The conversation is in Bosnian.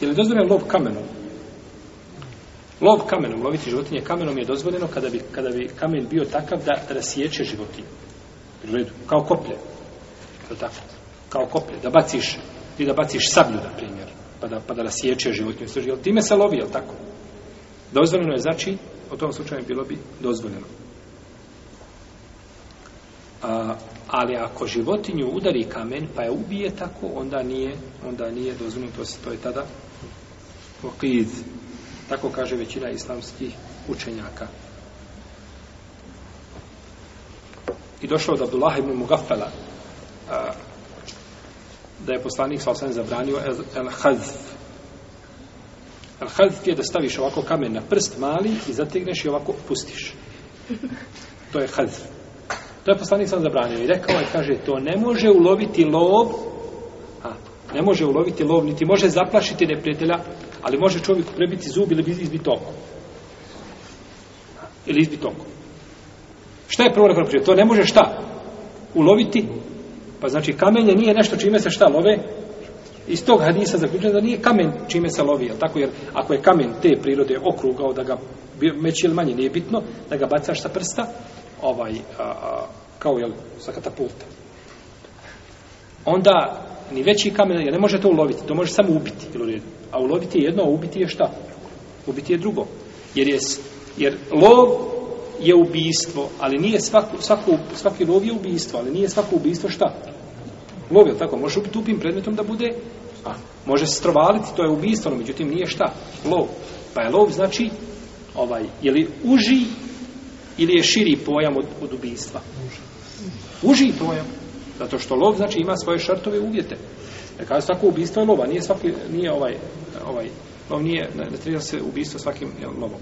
Je li dozvoljeno lov kamenom? Lov kamenom, loviti životinje kamenom je dozvoljeno kada bi, kada bi kamen bio takav da rasiječe životinje. U kao koplje. Je tako? Kao koplje, da baciš, ti da baciš sablju, na primjer, pa da, pa da rasiječe životinje. Jel time se lovi, tako? Dozvoljeno je, znači, u tom slučaju bilo bi dozvoljeno. A, ali ako životinju udari kamen pa je ubije tako, onda nije, onda nije dozvoljeno, to, je tada Tako kaže većina islamskih učenjaka. I došlo od Abdullah ibn Mugafela da je poslanik sa osam zabranio al-hazf. El je da staviš ovako kamen na prst mali i zategneš i ovako pustiš. To je hazf. To je poslanik sam zabranio i rekao je, kaže, to ne može uloviti lov, a, ne može uloviti lov, niti može zaplašiti neprijatelja, ali može čovjeku prebiti zub ili izbiti oko. Ili izbiti oko. Šta je prvo rekao To ne može šta? Uloviti? Pa znači kamenje nije nešto čime se šta love? Iz tog hadisa zaključeno da nije kamen čime se lovi, jel tako? Jer ako je kamen te prirode okrugao da ga meći ili manje nije bitno, da ga bacaš sa prsta, ovaj, a, a, kao jel, sa katapulta. Onda, ni veći kamen, jer ne može to uloviti, to može samo ubiti. Jel, a uloviti je jedno, a ubiti je šta? Ubiti je drugo. Jer, jer lov je ubistvo, ali nije svako, svaki lov je ubijstvo, ali nije svako ubistvo šta? Lov je tako, može ubiti upim predmetom da bude, a, može se strovaliti, to je ubijstvo, no međutim nije šta? Lov. Pa je lov znači, ovaj, je li uži ili je širi pojam od, od ubijstva? Uži pojam. Zato što lov, znači, ima svoje šartove uvjete. Jer kada svako ubijstvo je lova, nije svaki, nije ovaj, ovaj lov nije, ne, treba se ubijstvo svakim lovom.